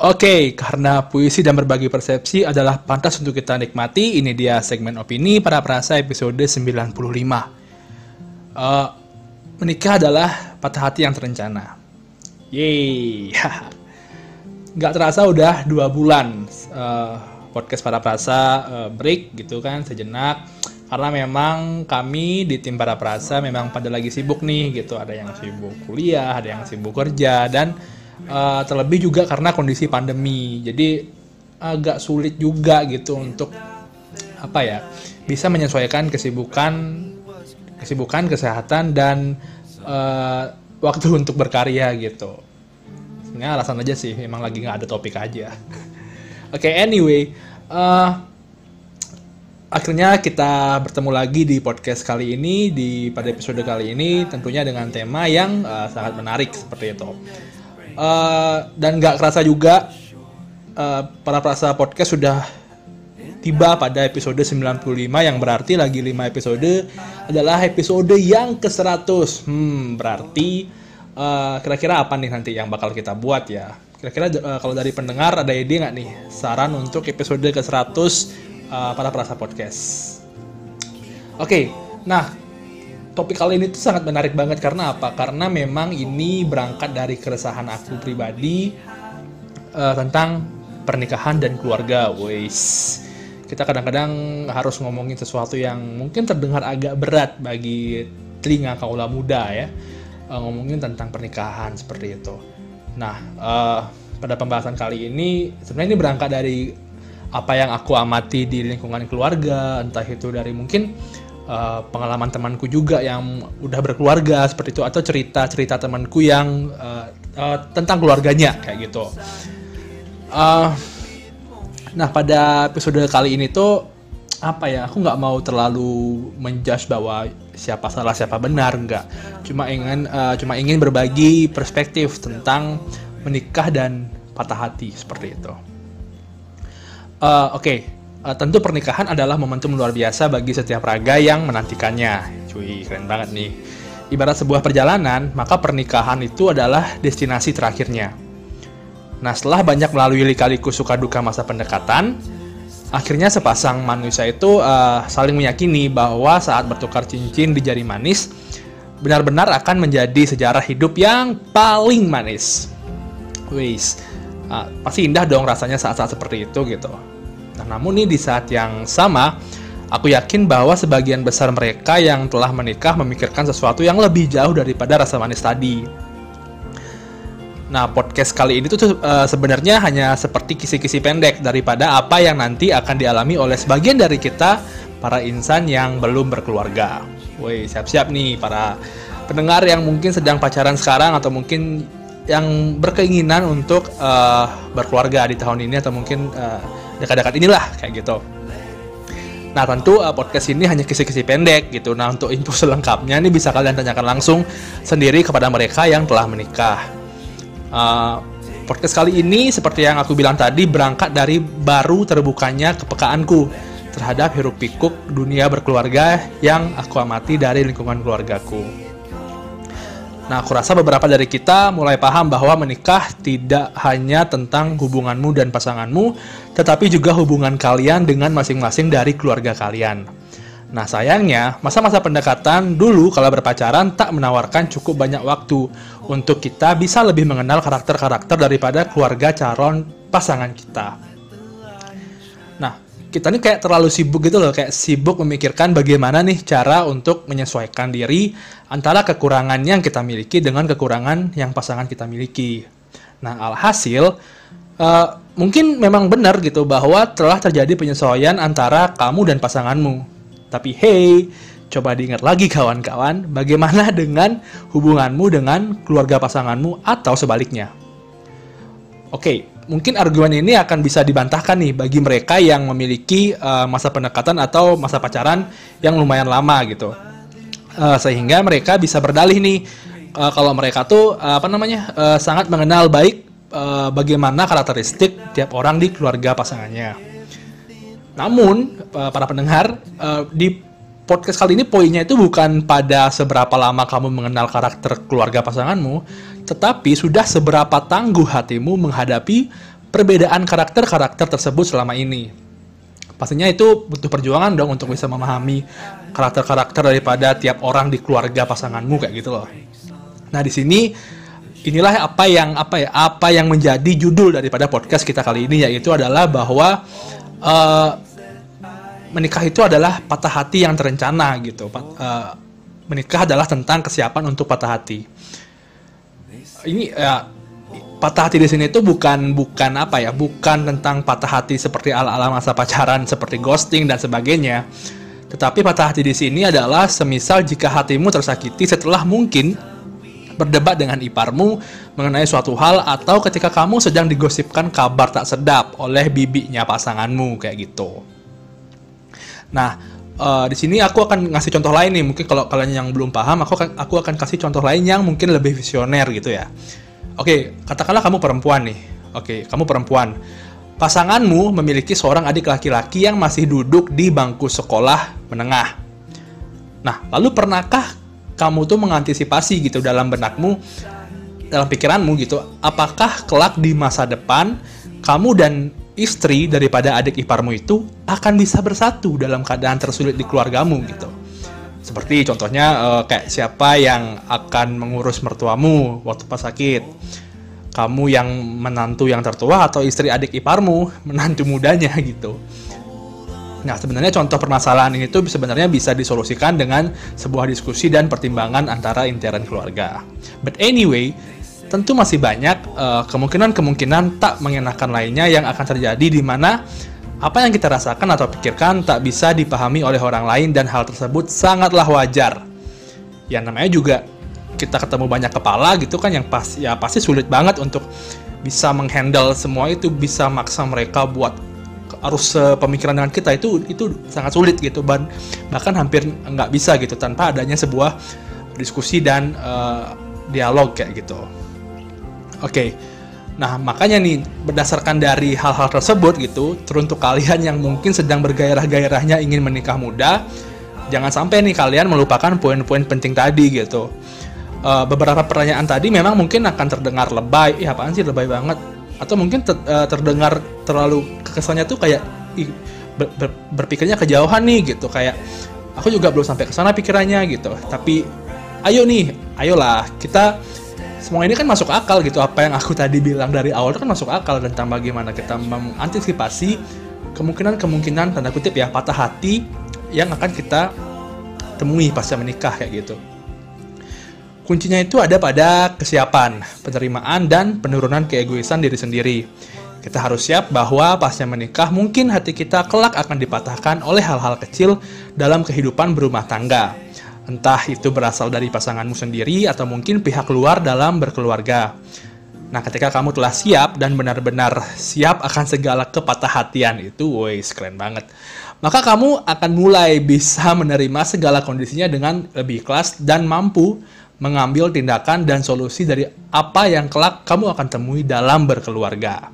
Oke, karena puisi dan berbagi persepsi adalah pantas untuk kita nikmati, ini dia segmen opini para perasa episode 95. Uh, menikah adalah patah hati yang terencana. Yeay, nggak terasa udah dua bulan uh, podcast para perasa uh, break gitu kan sejenak karena memang kami di tim para perasa memang pada lagi sibuk nih gitu ada yang sibuk kuliah ada yang sibuk kerja dan uh, terlebih juga karena kondisi pandemi. Jadi agak sulit juga gitu untuk apa ya bisa menyesuaikan kesibukan kesibukan kesehatan dan uh, waktu untuk berkarya gitu. Sebenarnya alasan aja sih memang lagi nggak ada topik aja. Oke okay, anyway uh, akhirnya kita bertemu lagi di podcast kali ini di pada episode kali ini tentunya dengan tema yang uh, sangat menarik seperti itu Uh, dan nggak kerasa juga uh, para perasa podcast sudah tiba pada episode 95 yang berarti lagi 5 episode adalah episode yang ke-100. Hmm, berarti kira kira-kira apa nih nanti yang bakal kita buat ya? Kira-kira uh, kalau dari pendengar ada ide nggak nih saran untuk episode ke-100 uh, para perasa podcast? Oke, okay, nah topik kali ini tuh sangat menarik banget karena apa? Karena memang ini berangkat dari keresahan aku pribadi uh, tentang pernikahan dan keluarga. Wes, kita kadang-kadang harus ngomongin sesuatu yang mungkin terdengar agak berat bagi telinga kaula muda ya, uh, ngomongin tentang pernikahan seperti itu. Nah, uh, pada pembahasan kali ini sebenarnya ini berangkat dari apa yang aku amati di lingkungan keluarga, entah itu dari mungkin uh, pengalaman temanku juga yang udah berkeluarga seperti itu atau cerita-cerita temanku yang uh, uh, tentang keluarganya kayak gitu. Uh, nah pada episode kali ini tuh apa ya aku nggak mau terlalu menjudge bahwa siapa salah siapa benar nggak cuma ingin uh, cuma ingin berbagi perspektif tentang menikah dan patah hati seperti itu. Uh, Oke, okay uh, tentu pernikahan adalah momentum luar biasa bagi setiap raga yang menantikannya. Cuy, keren banget nih. Ibarat sebuah perjalanan, maka pernikahan itu adalah destinasi terakhirnya. Nah, setelah banyak melalui lika-liku suka duka masa pendekatan, akhirnya sepasang manusia itu uh, saling meyakini bahwa saat bertukar cincin di jari manis, benar-benar akan menjadi sejarah hidup yang paling manis. Wis, uh, pasti indah dong rasanya saat-saat seperti itu gitu. Namun nih di saat yang sama, aku yakin bahwa sebagian besar mereka yang telah menikah memikirkan sesuatu yang lebih jauh daripada rasa manis tadi. Nah, podcast kali ini tuh uh, sebenarnya hanya seperti kisi-kisi pendek daripada apa yang nanti akan dialami oleh sebagian dari kita para insan yang belum berkeluarga. Woi, siap-siap nih para pendengar yang mungkin sedang pacaran sekarang atau mungkin yang berkeinginan untuk uh, berkeluarga di tahun ini atau mungkin uh, dekat-dekat inilah kayak gitu. Nah tentu uh, podcast ini hanya kisi-kisi pendek gitu. Nah untuk info selengkapnya ini bisa kalian tanyakan langsung sendiri kepada mereka yang telah menikah. Uh, podcast kali ini seperti yang aku bilang tadi berangkat dari baru terbukanya kepekaanku terhadap hiruk pikuk dunia berkeluarga yang aku amati dari lingkungan keluargaku. Nah, aku rasa beberapa dari kita mulai paham bahwa menikah tidak hanya tentang hubunganmu dan pasanganmu, tetapi juga hubungan kalian dengan masing-masing dari keluarga kalian. Nah, sayangnya, masa-masa pendekatan dulu kalau berpacaran tak menawarkan cukup banyak waktu untuk kita bisa lebih mengenal karakter-karakter daripada keluarga calon pasangan kita kita ini kayak terlalu sibuk gitu loh, kayak sibuk memikirkan bagaimana nih cara untuk menyesuaikan diri antara kekurangan yang kita miliki dengan kekurangan yang pasangan kita miliki. Nah, alhasil uh, mungkin memang benar gitu bahwa telah terjadi penyesuaian antara kamu dan pasanganmu. Tapi hey, coba diingat lagi kawan-kawan, bagaimana dengan hubunganmu dengan keluarga pasanganmu atau sebaliknya. Oke, mungkin argumen ini akan bisa dibantahkan nih bagi mereka yang memiliki uh, masa pendekatan atau masa pacaran yang lumayan lama gitu. Uh, sehingga mereka bisa berdalih nih uh, kalau mereka tuh uh, apa namanya uh, sangat mengenal baik uh, bagaimana karakteristik tiap orang di keluarga pasangannya. Namun uh, para pendengar uh, di podcast kali ini poinnya itu bukan pada seberapa lama kamu mengenal karakter keluarga pasanganmu, tetapi sudah seberapa tangguh hatimu menghadapi perbedaan karakter-karakter tersebut selama ini. Pastinya itu butuh perjuangan dong untuk bisa memahami karakter-karakter daripada tiap orang di keluarga pasanganmu kayak gitu loh. Nah, di sini inilah apa yang apa ya apa yang menjadi judul daripada podcast kita kali ini yaitu adalah bahwa uh, menikah itu adalah patah hati yang terencana gitu. Uh, menikah adalah tentang kesiapan untuk patah hati. Ini ya patah hati di sini itu bukan bukan apa ya, bukan tentang patah hati seperti ala-ala masa pacaran seperti ghosting dan sebagainya. Tetapi patah hati di sini adalah semisal jika hatimu tersakiti setelah mungkin berdebat dengan iparmu mengenai suatu hal atau ketika kamu sedang digosipkan kabar tak sedap oleh bibinya pasanganmu kayak gitu. Nah, uh, di sini aku akan ngasih contoh lain nih. Mungkin kalau kalian yang belum paham, aku akan aku akan kasih contoh lain yang mungkin lebih visioner gitu ya. Oke, katakanlah kamu perempuan nih. Oke, kamu perempuan. Pasanganmu memiliki seorang adik laki-laki yang masih duduk di bangku sekolah menengah. Nah, lalu pernahkah kamu tuh mengantisipasi gitu dalam benakmu dalam pikiranmu gitu apakah kelak di masa depan kamu dan istri daripada adik iparmu itu akan bisa bersatu dalam keadaan tersulit di keluargamu gitu. Seperti contohnya uh, kayak siapa yang akan mengurus mertuamu waktu pas sakit. Kamu yang menantu yang tertua atau istri adik iparmu menantu mudanya gitu. Nah, sebenarnya contoh permasalahan ini tuh sebenarnya bisa disolusikan dengan sebuah diskusi dan pertimbangan antara intern keluarga. But anyway, tentu masih banyak kemungkinan kemungkinan-kemungkinan tak mengenakan lainnya yang akan terjadi di mana apa yang kita rasakan atau pikirkan tak bisa dipahami oleh orang lain dan hal tersebut sangatlah wajar. Ya namanya juga kita ketemu banyak kepala gitu kan yang pas ya pasti sulit banget untuk bisa menghandle semua itu bisa maksa mereka buat arus uh, pemikiran dengan kita itu itu sangat sulit gitu ban bahkan hampir nggak bisa gitu tanpa adanya sebuah diskusi dan uh, dialog kayak gitu. Oke. Okay. Nah, makanya nih berdasarkan dari hal-hal tersebut gitu, teruntuk kalian yang mungkin sedang bergairah-gairahnya ingin menikah muda, jangan sampai nih kalian melupakan poin-poin penting tadi gitu. Uh, beberapa pertanyaan tadi memang mungkin akan terdengar lebay, ya apaan sih lebay banget atau mungkin ter, uh, terdengar terlalu kesannya tuh kayak ber, ber, berpikirnya kejauhan nih gitu kayak aku juga belum sampai ke sana pikirannya gitu tapi ayo nih ayolah kita semua ini kan masuk akal gitu apa yang aku tadi bilang dari awal itu kan masuk akal tentang bagaimana kita mengantisipasi kemungkinan-kemungkinan tanda kutip ya patah hati yang akan kita temui pasca menikah kayak gitu. Kuncinya itu ada pada kesiapan, penerimaan, dan penurunan keegoisan diri sendiri. Kita harus siap bahwa pasca menikah mungkin hati kita kelak akan dipatahkan oleh hal-hal kecil dalam kehidupan berumah tangga. Entah itu berasal dari pasanganmu sendiri atau mungkin pihak luar dalam berkeluarga. Nah, ketika kamu telah siap dan benar-benar siap akan segala kepatah hatian itu, woi, keren banget. Maka kamu akan mulai bisa menerima segala kondisinya dengan lebih ikhlas dan mampu mengambil tindakan dan solusi dari apa yang kelak kamu akan temui dalam berkeluarga.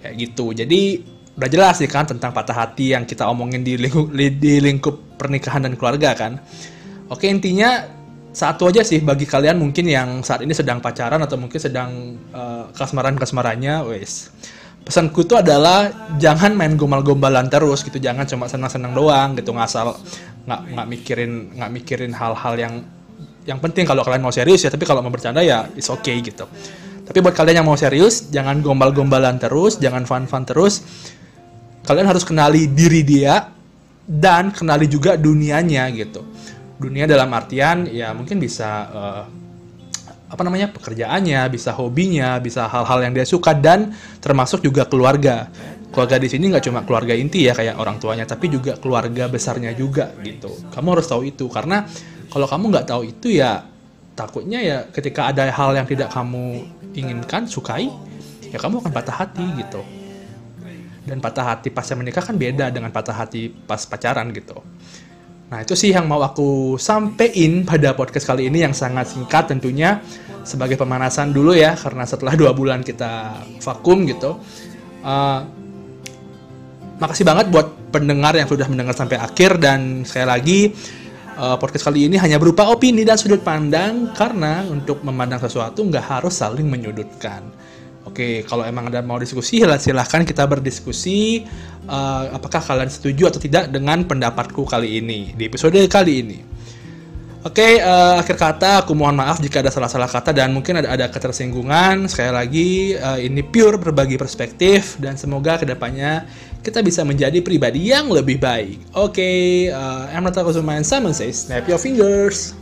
Kayak gitu. Jadi udah jelas sih kan tentang patah hati yang kita omongin di lingkup, di lingkup pernikahan dan keluarga kan. Oke intinya satu aja sih bagi kalian mungkin yang saat ini sedang pacaran atau mungkin sedang uh, kasmaran-kasmarannya, wes. Pesanku itu adalah jangan main gombal-gombalan terus gitu, jangan cuma senang-senang doang gitu ngasal nggak nggak mikirin nggak mikirin hal-hal yang yang penting kalau kalian mau serius ya tapi kalau mau bercanda ya it's okay gitu tapi buat kalian yang mau serius jangan gombal-gombalan terus jangan fun-fun terus kalian harus kenali diri dia dan kenali juga dunianya gitu. Dunia dalam artian ya mungkin bisa uh, apa namanya pekerjaannya bisa hobinya bisa hal-hal yang dia suka dan termasuk juga keluarga. Keluarga di sini nggak cuma keluarga inti ya kayak orang tuanya tapi juga keluarga besarnya juga gitu. Kamu harus tahu itu karena kalau kamu nggak tahu itu ya takutnya ya ketika ada hal yang tidak kamu inginkan sukai ya kamu akan patah hati gitu dan patah hati pasca menikah kan beda dengan patah hati pas pacaran gitu nah itu sih yang mau aku sampein pada podcast kali ini yang sangat singkat tentunya sebagai pemanasan dulu ya karena setelah dua bulan kita vakum gitu uh, makasih banget buat pendengar yang sudah mendengar sampai akhir dan sekali lagi uh, podcast kali ini hanya berupa opini dan sudut pandang karena untuk memandang sesuatu nggak harus saling menyudutkan. Oke, kalau emang ada mau diskusi, silahkan kita berdiskusi. Uh, apakah kalian setuju atau tidak dengan pendapatku kali ini di episode kali ini? Oke, uh, akhir kata aku mohon maaf jika ada salah-salah kata dan mungkin ada ada ketersinggungan. Sekali lagi, uh, ini pure berbagi perspektif dan semoga ke depannya kita bisa menjadi pribadi yang lebih baik. Oke, okay, uh, I'm Nata Kusuman. Simon says, snap your fingers.